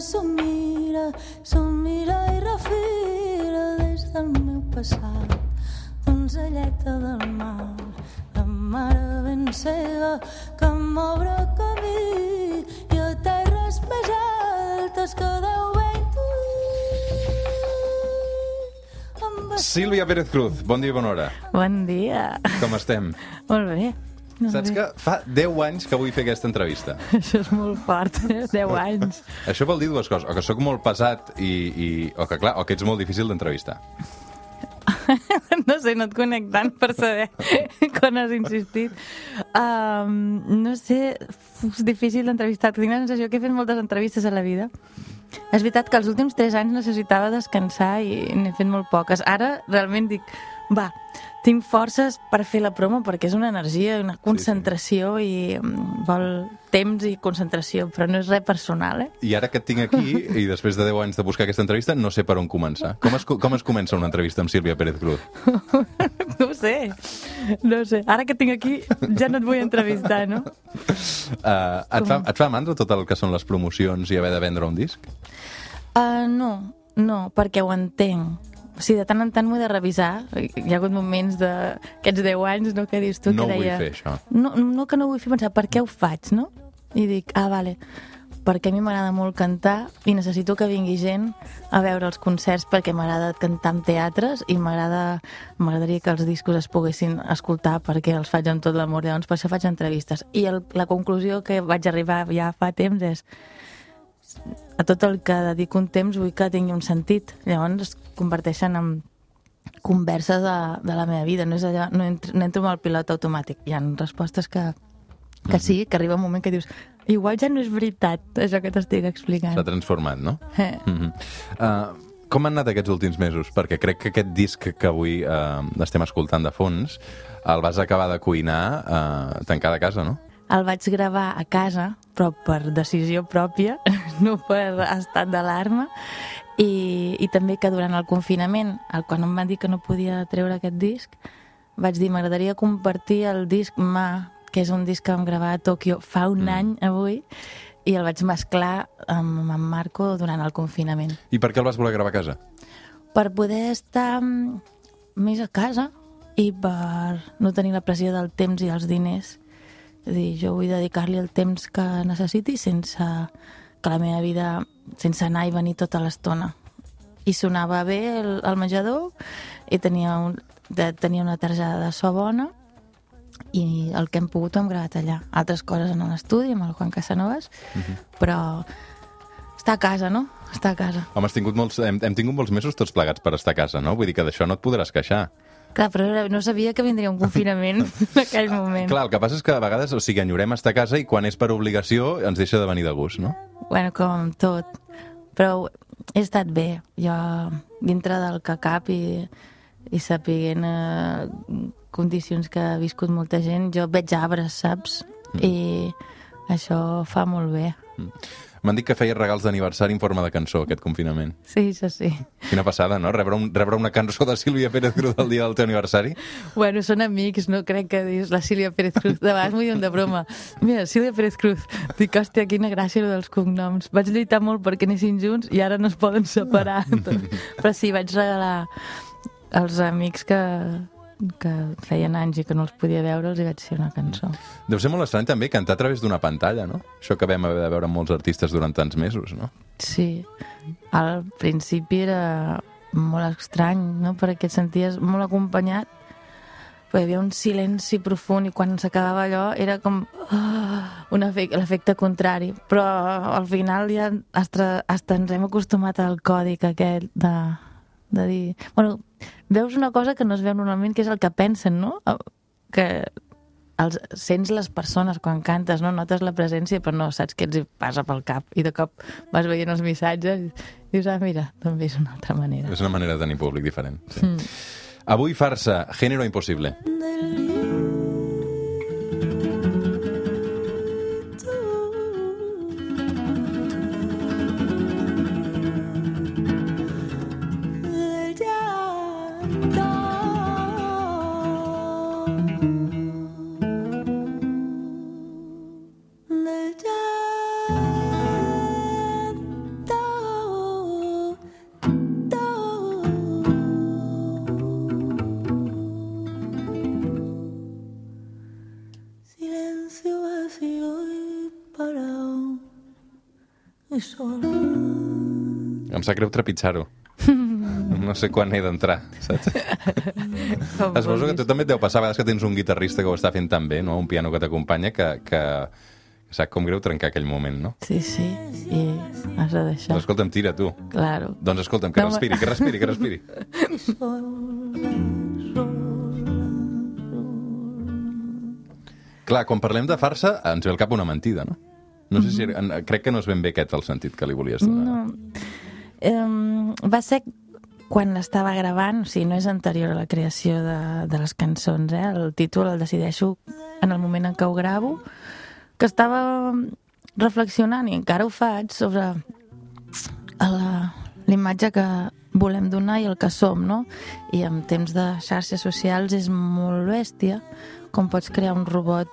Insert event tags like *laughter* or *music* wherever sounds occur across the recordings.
s'ho mira, s'ho mira i refila des del meu passat. Donzelleta del mar, la mare ben cega que m'obre camí i a terres més altes que Déu ve intuït. Sílvia Pérez Cruz, bon dia i bona hora. Bon dia. Com estem? Molt bé. Molt Saps que fa 10 anys que vull fer aquesta entrevista. *laughs* Això és molt fort, eh? 10 anys. Això vol dir dues coses, o que sóc molt pesat i, i o que, clar, o que ets molt difícil d'entrevistar. *laughs* No sé, no et conec tant per saber *laughs* quan has insistit. Um, no sé, és difícil d'entrevistar. Tinc la sensació que he fet moltes entrevistes a la vida. És veritat que els últims 3 anys necessitava descansar i n'he fet molt poques. Ara realment dic, va, tinc forces per fer la promo perquè és una energia, una concentració i mm, vol temps i concentració, però no és res personal, eh? I ara que et tinc aquí, *laughs* i després de 10 anys de buscar aquesta entrevista, no sé per on començar. Com es, co- com es comença una entrevista amb Sílvia Pérez Cruz? *laughs* No sé, no sé. Ara que tinc aquí ja no et vull entrevistar, no? Uh, *laughs* et, fa, et fa mandra tot el que són les promocions i haver de vendre un disc? Uh, no, no, perquè ho entenc. O sigui, de tant en tant m'ho he de revisar. Hi ha hagut moments d'aquests 10 anys, no?, que dius tu, No que vull deia... fer això. No, no que no vull fer pensar, per què ho faig, no? I dic, ah, vale, perquè a mi m'agrada molt cantar i necessito que vingui gent a veure els concerts perquè m'agrada cantar en teatres i m'agrada m'agradaria que els discos es poguessin escoltar perquè els faig amb tot l'amor, llavors per això faig entrevistes. I el, la conclusió que vaig arribar ja fa temps és a tot el que dedico un temps vull que tingui un sentit. Llavors converteixen en converses de, de la meva vida. No, és allò, no, entro, no entro amb el pilot automàtic. Hi ha respostes que, que sí, que arriba un moment que dius igual ja no és veritat això que t'estic explicant. S'ha transformat, no? Eh. Mm -hmm. uh, com han anat aquests últims mesos? Perquè crec que aquest disc que avui uh, estem escoltant de fons el vas acabar de cuinar uh, tancat a casa, no? El vaig gravar a casa, però per decisió pròpia, *laughs* no per estat d'alarma, i, i també que durant el confinament, el, quan em van dir que no podia treure aquest disc, vaig dir, m'agradaria compartir el disc Ma, que és un disc que vam gravar a Tòquio fa un mm. any avui, i el vaig mesclar amb, amb Marco durant el confinament. I per què el vas voler gravar a casa? Per poder estar mm, més a casa i per no tenir la pressió del temps i els diners. És a dir, jo vull dedicar-li el temps que necessiti sense que la meva vida, sense anar i venir tota l'estona. I sonava bé el, el menjador i tenia, un, de, tenia una targeta de so bona i el que hem pogut ho hem gravat allà. Altres coses en l'estudi amb el Juan Casanovas, però està a casa, no? Està a casa. Home, has tingut molts, hem, hem tingut molts mesos tots plegats per estar a casa, no? Vull dir que d'això no et podràs queixar. Clar, però no sabia que vindria un confinament *laughs* en aquell moment. Clar, el que passa és que a vegades, o sigui, enyorem estar a casa i quan és per obligació ens deixa de venir de gust, no? Bueno, com tot. Però he estat bé. Jo, dintre del que cap i, i sapiguent eh, condicions que ha viscut molta gent, jo veig arbres, saps? I això fa molt bé. M'han dit que feies regals d'aniversari en forma de cançó, aquest confinament. Sí, això sí. Quina passada, no? Rebre, un, rebre una cançó de Sílvia Pérez Cruz el dia del teu aniversari. Bueno, són amics, no crec que dius la Sílvia Pérez Cruz. De vegades m'ho diuen de broma. Mira, Sílvia Pérez Cruz. Dic, hòstia, quina gràcia lo dels cognoms. Vaig lluitar molt perquè anessin junts i ara no es poden separar. *laughs* Però sí, vaig regalar als amics que, que feien anys i que no els podia veure, els hi vaig fer una cançó. Deu ser molt estrany també cantar a través d'una pantalla, no? Això que vam haver de veure molts artistes durant tants mesos, no? Sí, al principi era molt estrany, no? perquè et senties molt acompanyat, però hi havia un silenci profund i quan s'acabava allò era com efecte, l'efecte contrari. Però al final ja hasta, hasta ens hem acostumat al còdic aquest de, de dir... Bueno, veus una cosa que no es veu normalment, que és el que pensen, no? Que els, sents les persones quan cantes, no? Notes la presència, però no saps què els hi passa pel cap. I de cop vas veient els missatges i dius, ah, mira, també és una altra manera. És una manera de tenir públic diferent. Sí. Mm. Avui farsa, Género Imposible. Del sap greu trepitjar-ho. *laughs* No sé quan he d'entrar, saps? *laughs* Com Suposo que vulguis. tu també et deu passar a vegades que tens un guitarrista que ho està fent tan bé, no? un piano que t'acompanya, que, que sap com greu trencar aquell moment, no? Sí, sí, i has de deixar. Doncs escolta'm, tira, tu. Claro. Doncs escolta'm, que No, respiri, que respiri, que respiri. *laughs* Clar, quan parlem de farsa, ens ve al cap una mentida, no? No sé si... Crec que no és ben bé aquest el sentit que li volies donar. No. Um, va ser quan l'estava gravant, o sigui, no és anterior a la creació de, de les cançons, eh? El títol el decideixo en el moment en què ho gravo, que estava reflexionant, i encara ho faig, sobre la- l'imatge que volem donar i el que som, no? I en temps de xarxes socials és molt bèstia com pots crear un robot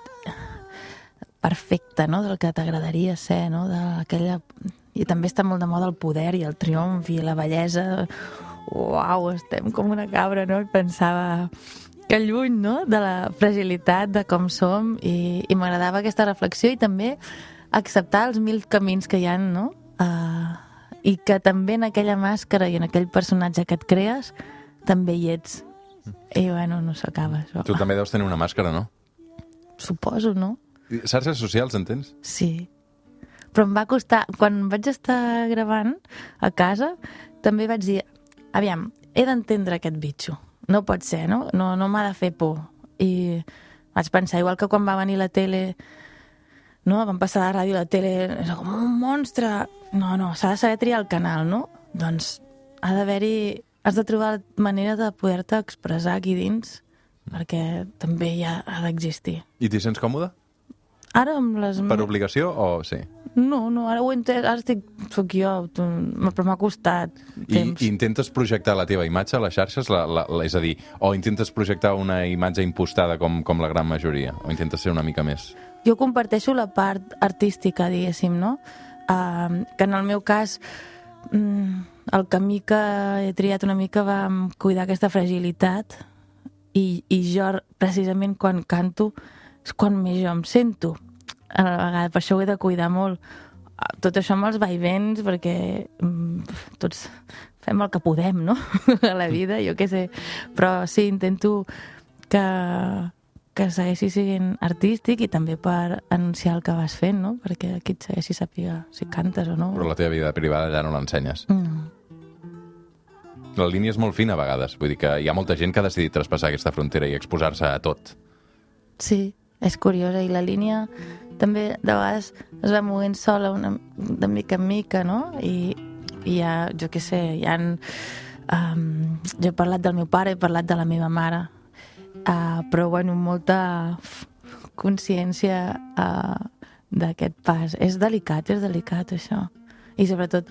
perfecte, no?, del que t'agradaria ser, no?, d'aquella... I també està molt de moda el poder i el triomf i la bellesa. Uau, estem com una cabra, no? I pensava que lluny, no?, de la fragilitat de com som i, i m'agradava aquesta reflexió i també acceptar els mil camins que hi han, no?, uh, i que també en aquella màscara i en aquell personatge que et crees també hi ets. I bueno, no s'acaba això. Tu també deus tenir una màscara, no? Suposo, no? Xarxes socials, entens? Sí. Però em va costar... Quan vaig estar gravant a casa, també vaig dir, aviam, he d'entendre aquest bitxo. No pot ser, no? No, no m'ha de fer por. I vaig pensar, igual que quan va venir la tele, no? Van passar la ràdio la tele, era com un monstre. No, no, s'ha de saber triar el canal, no? Doncs ha d'haver-hi... Has de trobar manera de poder-te expressar aquí dins, perquè també hi ha, ha d'existir. I t'hi sents còmode? Ara amb les... Per obligació o sí? No, no, ara ho he entès, ara estic, soc jo, però m'ha costat I, temps. I intentes projectar la teva imatge a les xarxes? La, la, la, és a dir, o intentes projectar una imatge impostada com, com la gran majoria? O intentes ser una mica més? Jo comparteixo la part artística, diguéssim, no? Uh, que en el meu cas mm, el camí que he triat una mica va cuidar aquesta fragilitat i, i jo precisament quan canto és quan més jo em sento a la vegada, per això ho he de cuidar molt Ah, tot això amb els vaivens perquè mm, tots fem el que podem, no? *laughs* a la vida, jo què sé però sí, intento que, que segueixi sent artístic i també per anunciar el que vas fent, no? Perquè aquí et segueixi sàpiga si cantes o no. Però la teva vida privada ja no l'ensenyes. No. La línia és molt fina a vegades. Vull dir que hi ha molta gent que ha decidit traspassar aquesta frontera i exposar-se a tot. Sí, és curiosa i la línia també de vegades es va movent sola una, de mica en mica, no? I, i ha, jo què sé, hi ha... Um, jo he parlat del meu pare, he parlat de la meva mare, uh, però bueno, molta consciència uh, d'aquest pas. És delicat, és delicat això. I sobretot,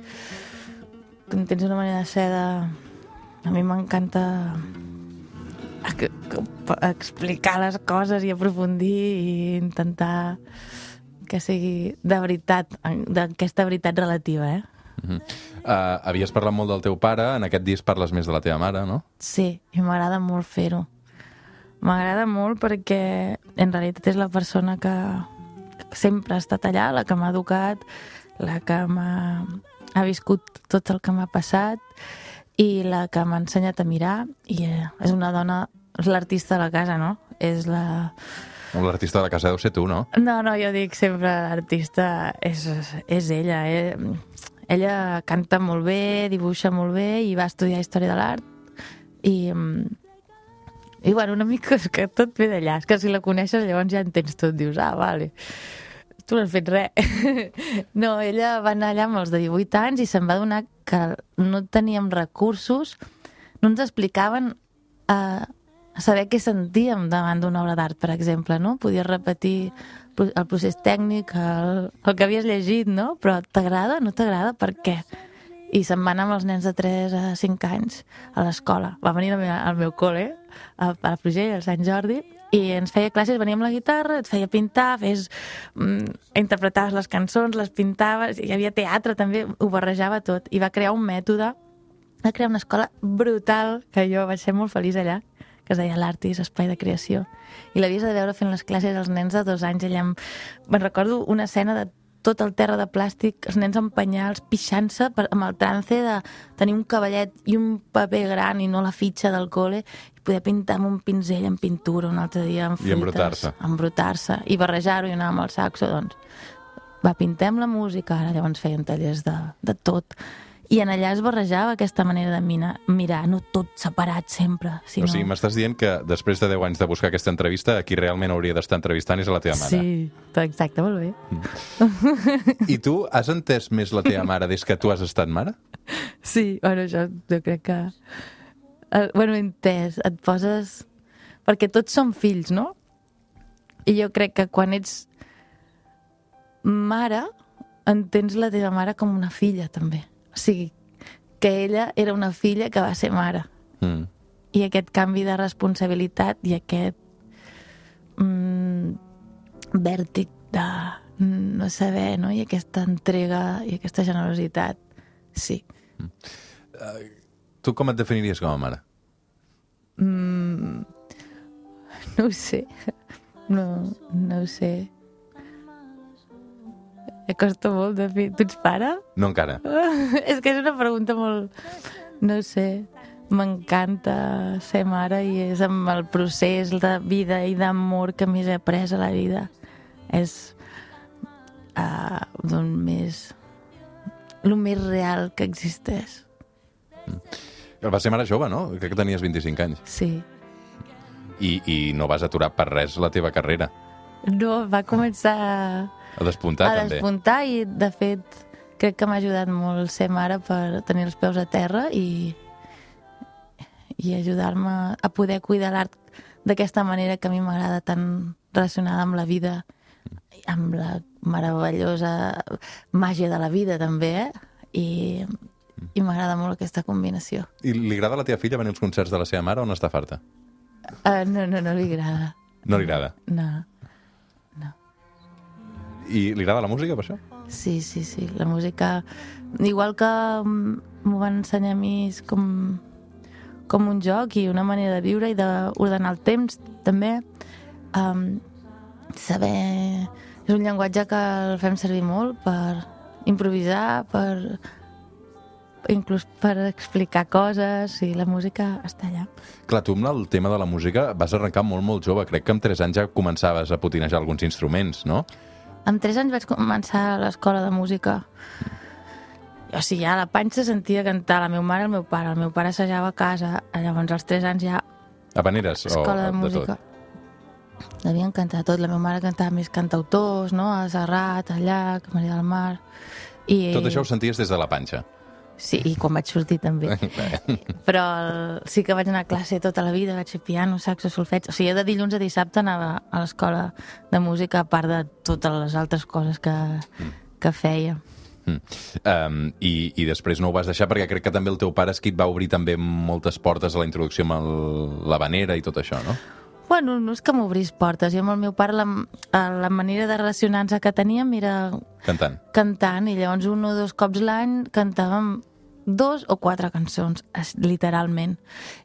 quan tens una manera de ser de... A mi m'encanta explicar les coses i aprofundir i intentar que sigui de veritat, d'aquesta veritat relativa, eh? Uh -huh. uh, havies parlat molt del teu pare, en aquest disc parles més de la teva mare, no? Sí, i m'agrada molt fer-ho. M'agrada molt perquè en realitat és la persona que sempre ha estat allà, la que m'ha educat, la que m'ha ha viscut tot el que m'ha passat i la que m'ha ensenyat a mirar i eh, és una dona, és l'artista de la casa, no? És la... L'artista de la casa deu ser tu, no? No, no, jo dic sempre l'artista és, és ella. Eh? Ella canta molt bé, dibuixa molt bé i va estudiar Història de l'Art i, mm, i bueno, una mica és que tot ve d'allà. És que si la coneixes llavors ja entens tot. Dius, ah, vale, tu no has fet res. *laughs* no, ella va anar allà amb els de 18 anys i se'n va donar que no teníem recursos, no ens explicaven eh, saber què sentíem davant d'una obra d'art, per exemple, no? Podies repetir el procés tècnic, el, el que havies llegit, no? Però t'agrada, no t'agrada, per què? I se'n va anar amb els nens de 3 a 5 anys a l'escola. Va venir al meu, al meu col·le, a, a la Frugell, al Sant Jordi, i ens feia classes, venia amb la guitarra, et feia pintar, fes, mm, interpretaves les cançons, les pintaves, hi havia teatre també, ho barrejava tot. I va crear un mètode, va crear una escola brutal, que jo vaig ser molt feliç allà, que es deia l'Artis, Espai de Creació. I l'havies de veure fent les classes als nens de dos anys. Allà em... Me'n recordo una escena de tot el terra de plàstic, els nens amb penyals, pixant-se per- amb el trance de tenir un cavallet i un paper gran i no la fitxa del col·le, i poder pintar amb un pinzell en pintura un altre dia amb I fruites. embrutar-se. Embrutar-se. I barrejar-ho i anar amb el saxo, doncs va, pintem la música, ara llavors feien tallers de, de tot. I en allà es barrejava aquesta manera de mirar, mirar no tot separat sempre, sinó... O sigui, m'estàs dient que després de 10 anys de buscar aquesta entrevista, a qui realment hauria d'estar entrevistant és a la teva mare. Sí, exacte, molt bé. I tu has entès més la teva mare des que tu has estat mare? Sí, bueno, jo, jo crec que... Eh, bueno, entès, et poses... Perquè tots som fills, no? I jo crec que quan ets mare, entens la teva mare com una filla, també. O sigui, que ella era una filla que va ser mare. Mm. I aquest canvi de responsabilitat i aquest mm, vèrtic de no saber, no? I aquesta entrega i aquesta generositat. Sí. Tu com et definiries com a mare? Mm, no ho sé. No, no ho sé. Em costa molt de fer. Tu ets pare? No encara. *laughs* és que és una pregunta molt... No sé. M'encanta ser mare i és amb el procés de vida i d'amor que més he après a la vida. És uh, doncs més... el més real que existeix. Va ser mare jove, no? Crec que tenies 25 anys. Sí. I, I no vas aturar per res la teva carrera. No, va començar A despuntar, a també. despuntar i, de fet, crec que m'ha ajudat molt ser mare per tenir els peus a terra i, i ajudar-me a poder cuidar l'art d'aquesta manera que a mi m'agrada tan relacionada amb la vida amb la meravellosa màgia de la vida, també, eh? I, i m'agrada molt aquesta combinació. I li agrada a la teva filla venir als concerts de la seva mare o no està farta? Uh, no, no, no li agrada. No li agrada. No. I li agrada la música, per això? Sí, sí, sí. La música... Igual que mm, m'ho van ensenyar a mi és com, com un joc i una manera de viure i d'ordenar el temps, també. Um, saber... És un llenguatge que el fem servir molt per improvisar, per inclús per explicar coses i la música està allà. Clar, tu amb el tema de la música vas arrencar molt, molt jove. Crec que amb 3 anys ja començaves a potinejar alguns instruments, no? Amb 3 anys vaig començar a l'escola de música. O sigui, ja a la panxa sentia cantar la meva mare i el meu pare. El meu pare assajava a casa. Llavors, als 3 anys ja Habaneres o escola de de música. tot? Devien cantar tot. La meva mare cantava més cantautors, no? A Serrat, a Llac, a Maria del Mar... I, Tot això ho senties des de la panxa. Sí, i quan vaig sortir també. Però el, sí que vaig anar a classe tota la vida, vaig fer piano, saxo, solfeig... O sigui, de dilluns a dissabte anava a l'escola de música, a part de totes les altres coses que, que feia. Mm. Um, i, I després no ho vas deixar perquè crec que també el teu pare és qui et va obrir també moltes portes a la introducció amb el, la vanera i tot això, no? Bueno, no és que m'obrís portes. Jo amb el meu pare la, la manera de relacionar-nos que teníem era Cantant. cantant i llavors un o dos cops l'any cantàvem dos o quatre cançons, literalment.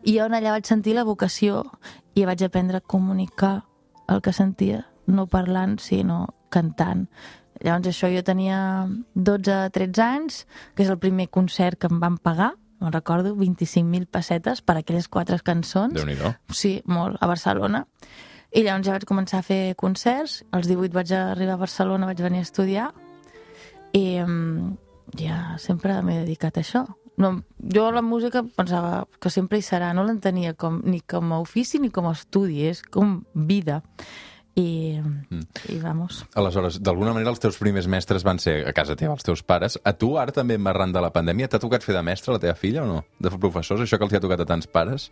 I jo allà vaig sentir la vocació i vaig aprendre a comunicar el que sentia, no parlant, sinó cantant. Llavors això jo tenia 12-13 anys, que és el primer concert que em van pagar, me'n recordo, 25.000 pessetes per aquelles quatre cançons. Déu-n'hi-do. Sí, molt, a Barcelona. I llavors ja vaig començar a fer concerts. Als 18 vaig arribar a Barcelona, vaig venir a estudiar. I um, ja sempre m'he dedicat a això. No, jo la música pensava que sempre hi serà, no l'entenia com, ni com a ofici ni com a estudi, és com vida. I, mm. i vamos. Aleshores, d'alguna manera els teus primers mestres van ser a casa teva, els teus pares. A tu, ara també arran de la pandèmia, t'ha tocat fer de mestre la teva filla o no? De professors, això que els hi ha tocat a tants pares?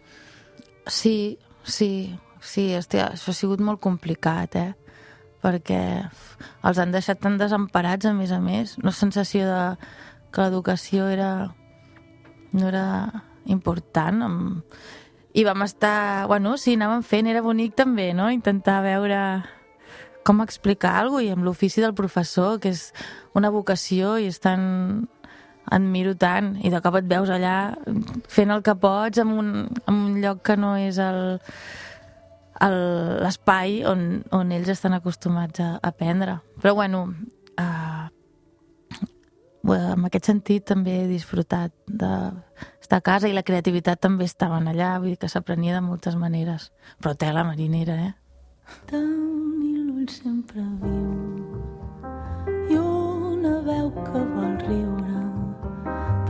Sí, sí, sí, hòstia, això ha sigut molt complicat, eh? Perquè els han deixat tan desemparats, a més a més. Una sensació de que l'educació era... no era important. Amb... I vam estar... Bueno, sí, anàvem fent, era bonic també, no? Intentar veure com explicar alguna cosa i amb l'ofici del professor, que és una vocació i és tan admiro tant i de cop et veus allà fent el que pots en un, en un lloc que no és el l'espai on, on ells estan acostumats a aprendre. Però bueno, uh, en aquest sentit també he disfrutat d'estar a casa i la creativitat també estaven allà, vull dir que s'aprenia de moltes maneres. Però tela marinera, eh? Tenir l'ull sempre viu i una veu que vol riure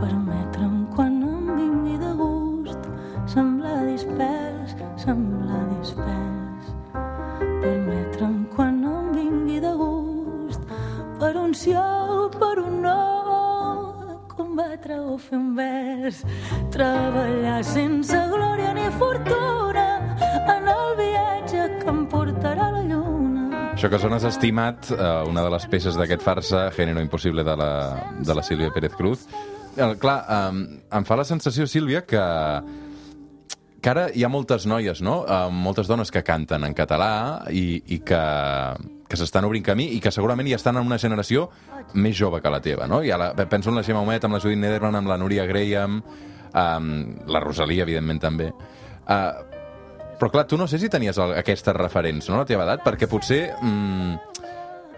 permetre'm quan em vingui de gust semblar dispers, semblar dispers permetre'm quan em vingui de gust per un sí per un no combatre o fer un vers treballar sense glòria ni fortuna en el viatge que em portarà la lluna Això que sones estimat, eh, una de les peces d'aquest farsa, Género Impossible, de la, de la Sílvia Pérez Cruz. Eh, clar, eh, em fa la sensació, Sílvia, que que ara hi ha moltes noies, no? Uh, moltes dones que canten en català i, i que, que s'estan obrint camí i que segurament ja estan en una generació més jove que la teva, no? I la, penso en la Gemma Humet, amb la Judit Nederman, amb la Núria Graham, um, la Rosalia, evidentment, també. Uh, però, clar, tu no sé si tenies el, aquestes referents, no?, la teva edat, perquè potser... Mm,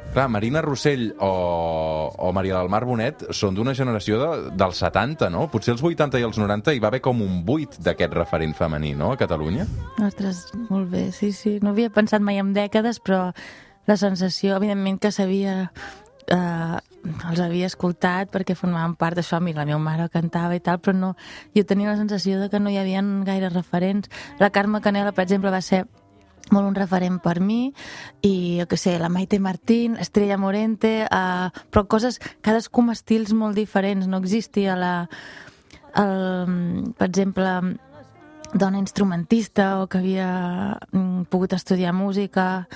Clar, Marina Rossell o, o Maria del Mar Bonet són d'una generació de, dels 70, no? Potser els 80 i els 90 hi va haver com un buit d'aquest referent femení, no?, a Catalunya. Ostres, molt bé, sí, sí. No havia pensat mai en dècades, però la sensació, evidentment, que sabia... Eh, els havia escoltat perquè formaven part d'això, a mi la meva mare cantava i tal, però no, jo tenia la sensació de que no hi havia gaire referents. La Carme Canela, per exemple, va ser molt un referent per mi i, jo què sé, la Maite Martín, Estrella Morente, uh, però coses, cadascú amb estils molt diferents, no existia la, el, per exemple, dona instrumentista o que havia mm, pogut estudiar música.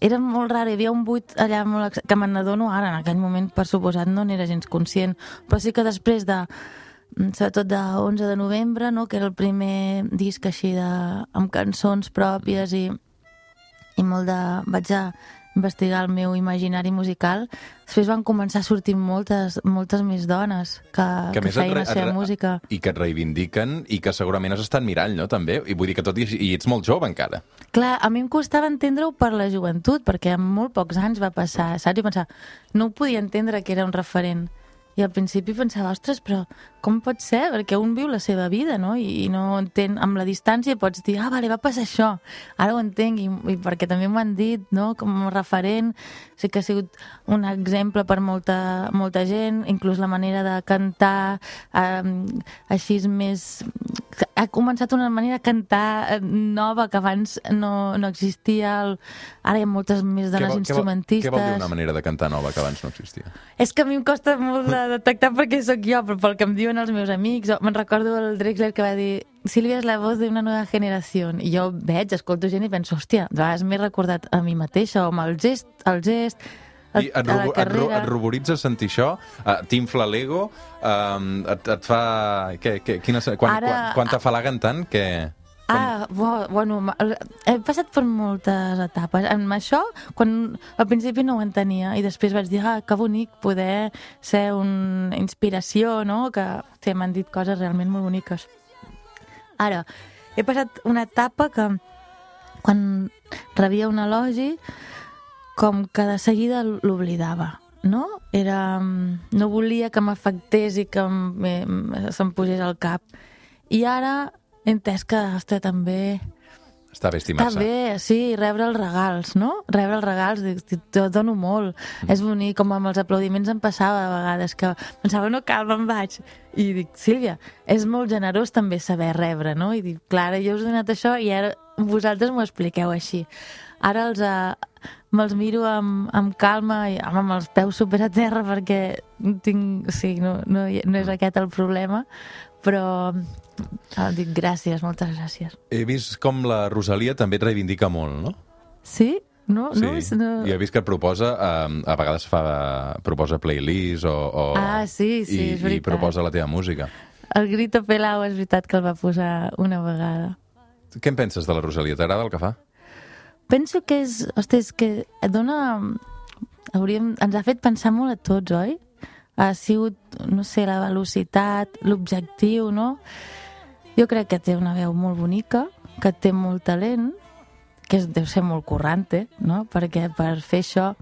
Era molt rar, hi havia un buit allà molt, que me n'adono ara, en aquell moment, per suposat, no n'era gens conscient, però sí que després de Mm, sobretot de 11 de novembre, no? que era el primer disc així de, amb cançons pròpies i, i molt de... vaig a investigar el meu imaginari musical, després van començar a sortir moltes, moltes més dones que, que, que feien la seva música. I que et reivindiquen i que segurament has estat mirall, no?, també? I vull dir que tot i, i ets molt jove encara. Clar, a mi em costava entendre-ho per la joventut, perquè en molt pocs anys va passar, saps? I pensar, no ho podia entendre que era un referent. I al principi pensava, ostres, però com pot ser? Perquè un viu la seva vida, no? I, i no entén, amb la distància pots dir, ah, vale, va passar això, ara ho entenc, i, i perquè també m'ho han dit, no?, com a referent, sé que ha sigut un exemple per molta, molta gent, inclús la manera de cantar eh, així més... Ha començat una manera de cantar eh, nova que abans no, no existia, el... ara hi ha moltes més de les instrumentistes. Què vol, què vol dir una manera de cantar nova que abans no existia? És que a mi em costa molt de *laughs* detectar perquè sóc jo, però pel que em diuen els meus amics, me'n recordo el Drexler que va dir Sílvia és la voz d'una nova generació. I jo veig, escolto gent i penso, hòstia, de vegades m'he recordat a mi mateixa, o amb el gest, el gest, I et, a la carrera... et, et ruboritza sentir això? Uh, T'infla l'ego? Uh, et, et fa... Què, què, quina, quan, Ara... quan, quan t'afalaguen tant que... Ah, bueno, he passat per moltes etapes. Amb això, quan al principi no ho entenia i després vaig dir, ah, que bonic poder ser una inspiració, no? Que sí, m'han dit coses realment molt boniques. Ara, he passat una etapa que quan rebia un elogi com que de seguida l'oblidava no? Era, no volia que m'afectés i que se'm posés al cap. I ara he entès que, ostres, també... Està bé estimar-se. Està bé, sí, rebre els regals, no? Rebre els regals, dic, t'ho dono molt. Mm. És bonic, com amb els aplaudiments em passava a vegades, que pensava, no cal, me'n vaig. I dic, Sílvia, és molt generós també saber rebre, no? I dic, Clara, jo us he donat això i ara vosaltres m'ho expliqueu així. Ara els, uh, me'ls miro amb, amb calma i amb els peus super a terra perquè tinc, sí, no, no, no és aquest el problema, però ah, dic gràcies, moltes gràcies. He vist com la Rosalia també et reivindica molt, no? Sí? No, sí. no, no... I he vist que et proposa, eh, a vegades fa, proposa playlist o, o, ah, sí, sí, i, i proposa la teva música. El Grito Pelao és veritat que el va posar una vegada. Què en penses de la Rosalia? T'agrada el que fa? Penso que és... Ostres, que et dona... Hauríem, ens ha fet pensar molt a tots, oi? ha sigut, no sé, la velocitat, l'objectiu, no? Jo crec que té una veu molt bonica, que té molt talent, que és, deu ser molt currante, no? Perquè per fer això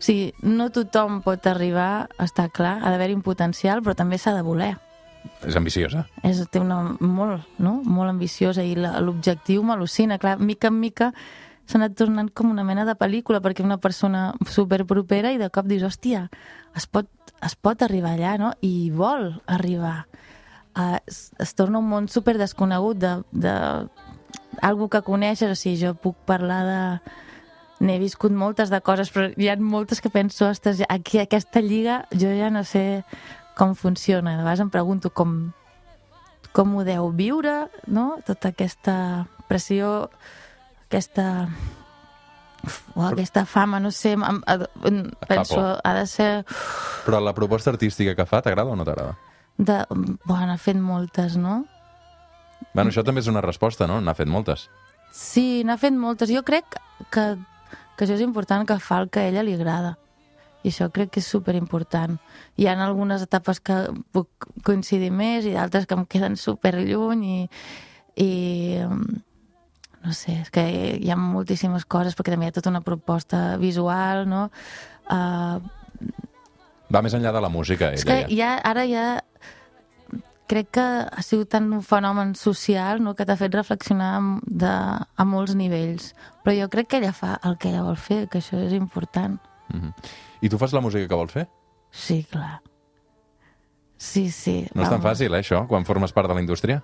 O sigui, no tothom pot arribar, està clar, ha d'haver-hi un potencial, però també s'ha de voler. És ambiciosa. És, té una molt, no? molt ambiciosa i l'objectiu m'al·lucina. Clar, mica en mica s'ha anat tornant com una mena de pel·lícula perquè una persona superpropera i de cop dius, hòstia, es pot, es pot arribar allà, no? I vol arribar. Uh, es, es torna un món super desconegut de, de algú que coneixes, o sigui, jo puc parlar de... N'he viscut moltes de coses, però hi ha moltes que penso, ostres, aquí aquesta lliga jo ja no sé com funciona. De vegades em pregunto com, com ho deu viure, no? Tota aquesta pressió, aquesta o aquesta fama, no sé, em, em, penso, ha de ser Però la proposta artística que fa, t'agrada o no t'agrada? de... Bueno, ha fet moltes, no? Bueno, això també és una resposta, no? N'ha fet moltes. Sí, n'ha fet moltes. Jo crec que, que això és important, que fa el que a ella li agrada. I això crec que és superimportant. Hi ha algunes etapes que puc coincidir més i d'altres que em queden super lluny i, i no sé, és que hi ha moltíssimes coses perquè també hi ha tota una proposta visual, no? Uh, Va més enllà de la música, és ella que ja, ara ja crec que ha sigut tant un fenomen social no, que t'ha fet reflexionar de, a molts nivells. Però jo crec que ella fa el que ella vol fer, que això és important. ja. Mhm. I tu fas la música que vols fer? Sí, clar. Sí, sí. No és tan fàcil, eh, això, quan formes part de la indústria?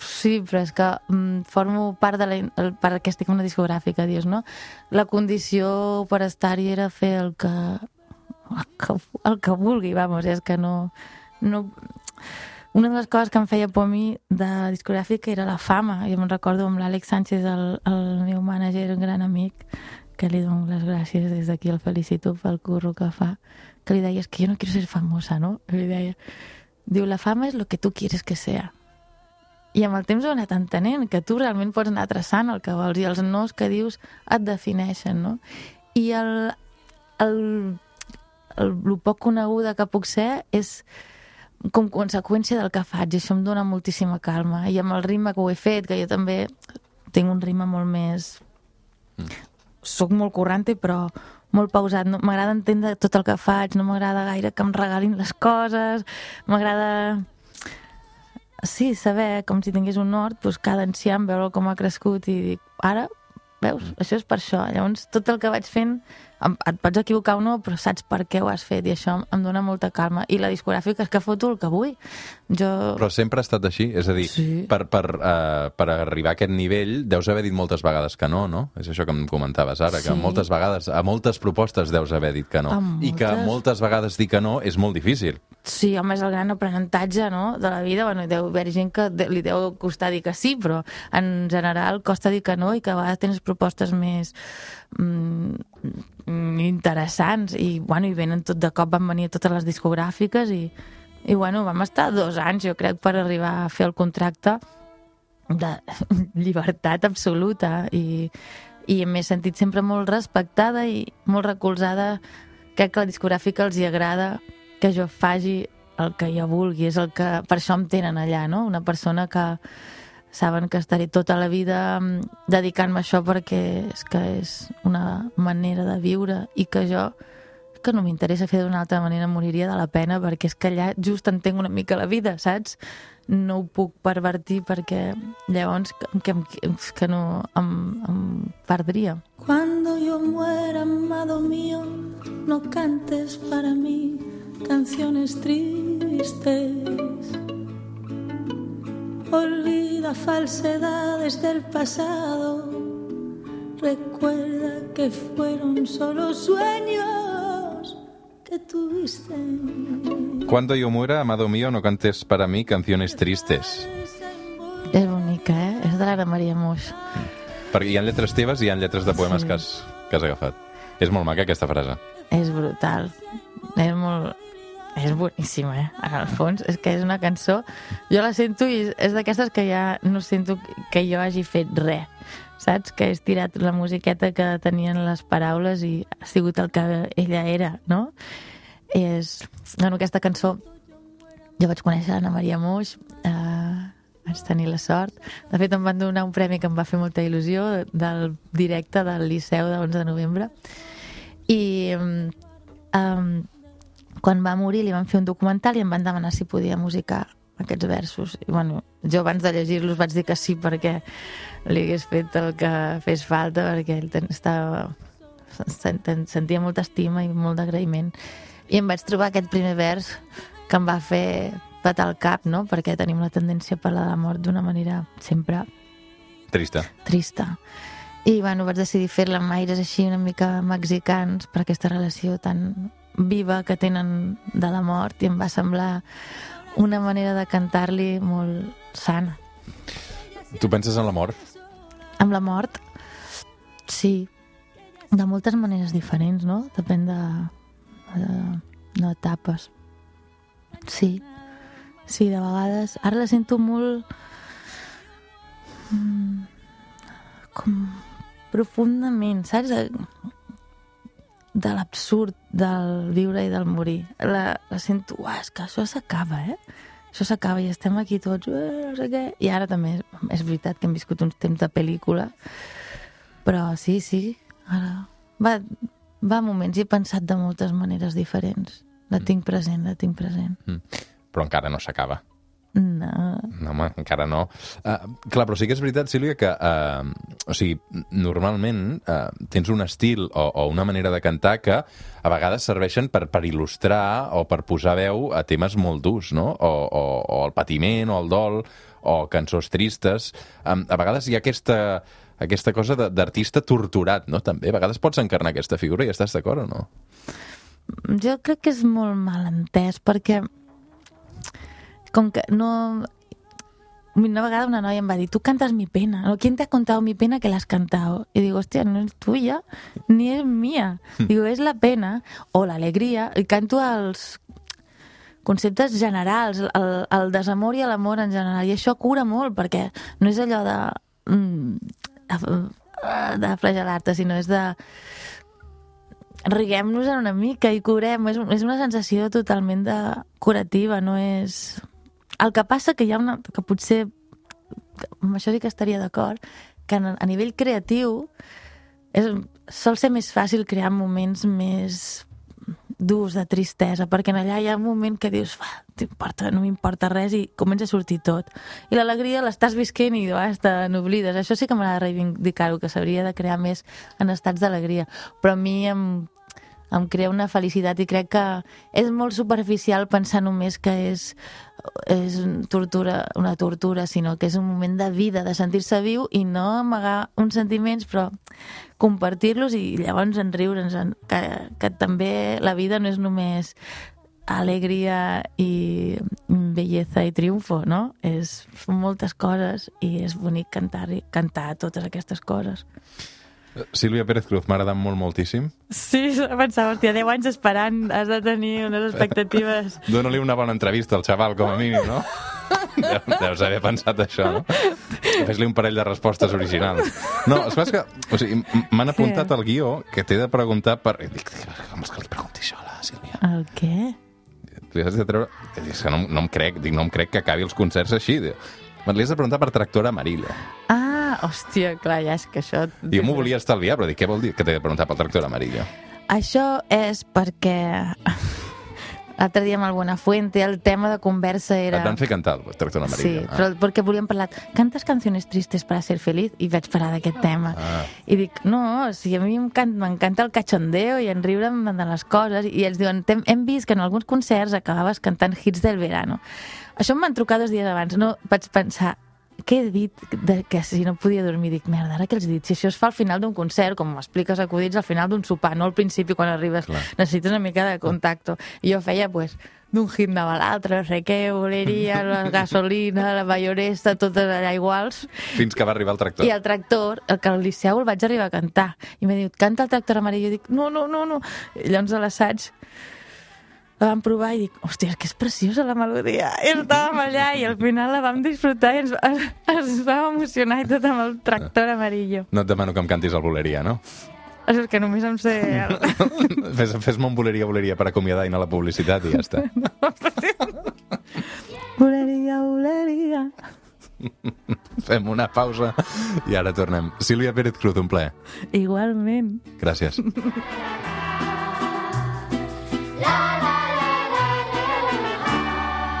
Sí, però és que mm, formo part de la... El, per que estic en una discogràfica, dius, no? La condició per estar-hi era fer el que, el que, el que vulgui, vamos, és que no, no... Una de les coses que em feia por a mi de discogràfica era la fama. Jo me'n recordo amb l'Àlex Sánchez, el, el meu mànager, un gran amic, que li dono les gràcies des d'aquí, el felicito pel curro que fa, que li deia, és que jo no quiero ser famosa, no? Li deia, diu, la fama és lo que tu quieres que sea. I amb el temps ho he anat entenent, que tu realment pots anar traçant el que vols i els nos que dius et defineixen, no? I el, el, el, el poc coneguda que puc ser és com conseqüència del que faig i això em dona moltíssima calma. I amb el ritme que ho he fet, que jo també tinc un ritme molt més soc molt corrente però molt pausat, no, m'agrada entendre tot el que faig, no m'agrada gaire que em regalin les coses, m'agrada sí, saber com si tingués un nord, doncs cada enciam, veure com ha crescut i dic, ara, veus, això és per això. Llavors, tot el que vaig fent, et pots equivocar o no, però saps per què ho has fet i això em dona molta calma. I la discogràfica és que foto el que vull. Jo... Però sempre ha estat així? És a dir, Sí. per, per, uh, per arribar a aquest nivell deus haver dit moltes vegades que no, no? És això que em comentaves ara, que Sí. moltes vegades, a moltes propostes deus haver dit que no. A I que moltes. moltes vegades dir que no és molt difícil. Sí, home, és el gran aprenentatge no? de la vida. Bueno, deu haver gent que li deu costar dir que sí, però en general costa dir que no i que a vegades tens propostes més mm, mm, interessants i, bueno, i venen tot de cop, van venir totes les discogràfiques i, i bueno, vam estar dos anys, jo crec, per arribar a fer el contracte de *laughs* llibertat absoluta i, i m'he sentit sempre molt respectada i molt recolzada crec que la discogràfica els hi agrada que jo faci el que jo vulgui, és el que per això em tenen allà, no? Una persona que saben que estaré tota la vida mm, dedicant-me a això perquè és que és una manera de viure i que jo que no m'interessa fer d'una altra manera moriria de la pena perquè és que allà just entenc una mica la vida, saps? No ho puc pervertir perquè llavors que, que, que no em, em perdria. Cuando yo muera, amado mío, no cantes para mí canciones tristes. Olvida falsedades del pasado. Recuerda que fueron solo sueños que tuviste. Cuando yo muera, amado mío, no cantes para mí canciones tristes. És bonica, eh? És de l'Anna Maria Moix. Perquè hi ha lletres teves i hi ha lletres de poemes Sí. que, has, que has agafat. És molt maca, aquesta frase. És brutal. És molt... És boníssima, eh? En el fons, és que és una cançó... Jo la sento i és d'aquestes que ja no sento que jo hagi fet res. Saps? Que he estirat la musiqueta que tenien les paraules i ha sigut el que ella era, no? És... Bueno, aquesta cançó... Jo vaig conèixer l'Anna Maria Moix, eh, vaig tenir la sort. De fet, em van donar un premi que em va fer molta il·lusió del directe del Liceu de l'11 de novembre. I, um, quan va morir li van fer un documental i em van demanar si podia musicar aquests versos. I, bueno, jo abans de llegir-los vaig dir que sí perquè li hagués fet el que fes falta perquè ell ten, estava, sen- sentia molta estima i molt d'agraïment. I em vaig trobar aquest primer vers que em va fer petar el cap, no? perquè tenim la tendència a parlar de la mort d'una manera sempre Trista. trista. I bueno, vaig decidir fer-la amb aires així una mica mexicans per aquesta relació tan viva que tenen de la mort i em va semblar una manera de cantar-li molt sana. Tu penses en la mort? Amb la mort, sí, de moltes maneres diferents, no? Depèn de, de, de etapes. Sí, sí, de vegades... Ara la sento molt... mm, com profundament, saps? De, l'absurd del viure i del morir. La, la sento, uah, és que això s'acaba, eh? Això s'acaba i estem aquí tots, eh, no sé què. I ara també és, és veritat que hem viscut uns temps de pel·lícula, però sí, sí, ara va, va moments i he pensat de moltes maneres diferents. La tinc present, la tinc present. Però encara no s'acaba. No. No, home, encara no. Uh, clar, però sí que és veritat, Sílvia, que uh, o sigui, normalment uh, tens un estil o, o una manera de cantar que a vegades serveixen per, per il·lustrar o per posar veu a temes molt durs, no? O, o, o el patiment, o el dol, o cançons tristes. Um, a vegades hi ha aquesta, aquesta cosa de- d'artista torturat, no? També, a vegades pots encarnar aquesta figura i estàs d'acord o no? Jo crec que és molt mal entès, perquè com que no... Una vegada una noia em va dir, tu cantas mi pena, ¿no? ¿quién te ha contado mi pena que la has cantado? Y digo, hostia, no es tuya, ni es mía. Digo, és la pena o l'alegria. I canto els conceptes generals, el, el desamor i l'amor en general. I això cura molt, perquè no és allò de... mm, de, de flagelar-te, sinó és de riguem-nos una mica i curem. És, és una sensació totalment de curativa, no és... El que passa que hi ha una... que potser amb això sí que estaria d'acord, que a, nivell creatiu és, sol ser més fàcil crear moments més durs de tristesa, perquè en allà hi ha un moment que dius, t'importa, no m'importa res i comença a sortir tot. I l'alegria l'estàs visquent i basta, n'oblides. Això sí que m'agrada reivindicar-ho, que s'hauria de crear més en estats d'alegria. Però a mi em, em crea una felicitat i crec que és molt superficial pensar només que és, és tortura, una tortura, sinó que és un moment de vida, de sentir-se viu i no amagar uns sentiments, però compartir-los i llavors en riure'ns, en- que, que també la vida no és només alegria i bellesa i triomfo, no? És, moltes coses i és bonic cantar, cantar totes aquestes coses. Sílvia Pérez Cruz, m'ha agradat molt, moltíssim. Sí, pensava, hòstia, 10 anys esperant, has de tenir unes expectatives. *laughs* Dóna-li una bona entrevista al xaval, com a mínim, no? *laughs* Deu- Deus haver pensat això, no? Fes-li un parell de respostes originals. No, és que, o sigui, m'han apuntat al guió que t'he de preguntar per... I Dic, com és que li pregunti això a la Sílvia? El què? Li has de treure... Dic, és que no, no em crec, dic, no em crec que acabi els concerts així. Li has de preguntar per Tractor Amarillo. Ah, *laughs* hòstia, clar, ja és que això... Jo m'ho volia estalviar, però dic, què vol dir que t'he de preguntar pel Tractor Amarillo? Això és perquè *laughs* l'altre dia amb el Buenafuente el tema de conversa era... Et van fer cantar el Tractor Sí, Amarillo. Ah. però perquè volíem parlar cantes canciones tristes para ser feliz i vaig parar d'aquest tema. Ah. I dic, no, si a mi m'encan- m'encanta el cachondeo i en riure'm de les coses i ells diuen, "Tem- hem vist que en alguns concerts acabaves cantant hits del verano. Això em van trucar dos dies abans, no? Vaig pensar, què he dit de, que si no podia dormir? Dic, merda, ara què els he dit? Si això es fa al final d'un concert, com m'expliques acudits, al final d'un sopar, no al principi quan arribes. Clar. Necessites una mica de contacto. I jo feia, pues, d'un anava a l'altre, no sé què, boleria, la *laughs* gasolina, la mayoresta, totes allà iguals. Fins que va arribar el tractor. I el tractor, el que al Liceu el vaig arribar a cantar. I m'ha dit, canta el tractor amarillo. I dic, no, no, no, no. I llavors a l'assaig la vam provar i dic, hòstia, és que és preciosa la melodia. I estàvem allà i al final la vam disfrutar i ens, *laughs* ens vam emocionar i tot amb el tractor amarillo. No et demano que em cantis el boleria, no? És que només em sé... El... *laughs* Fes- Fes-me un boleria, boleria per acomiadar i anar a la publicitat i ja està. *laughs* Boleria, boleria. Fem una pausa i ara tornem. Sílvia Pérez Cruz, un plaer. Igualment. Gràcies.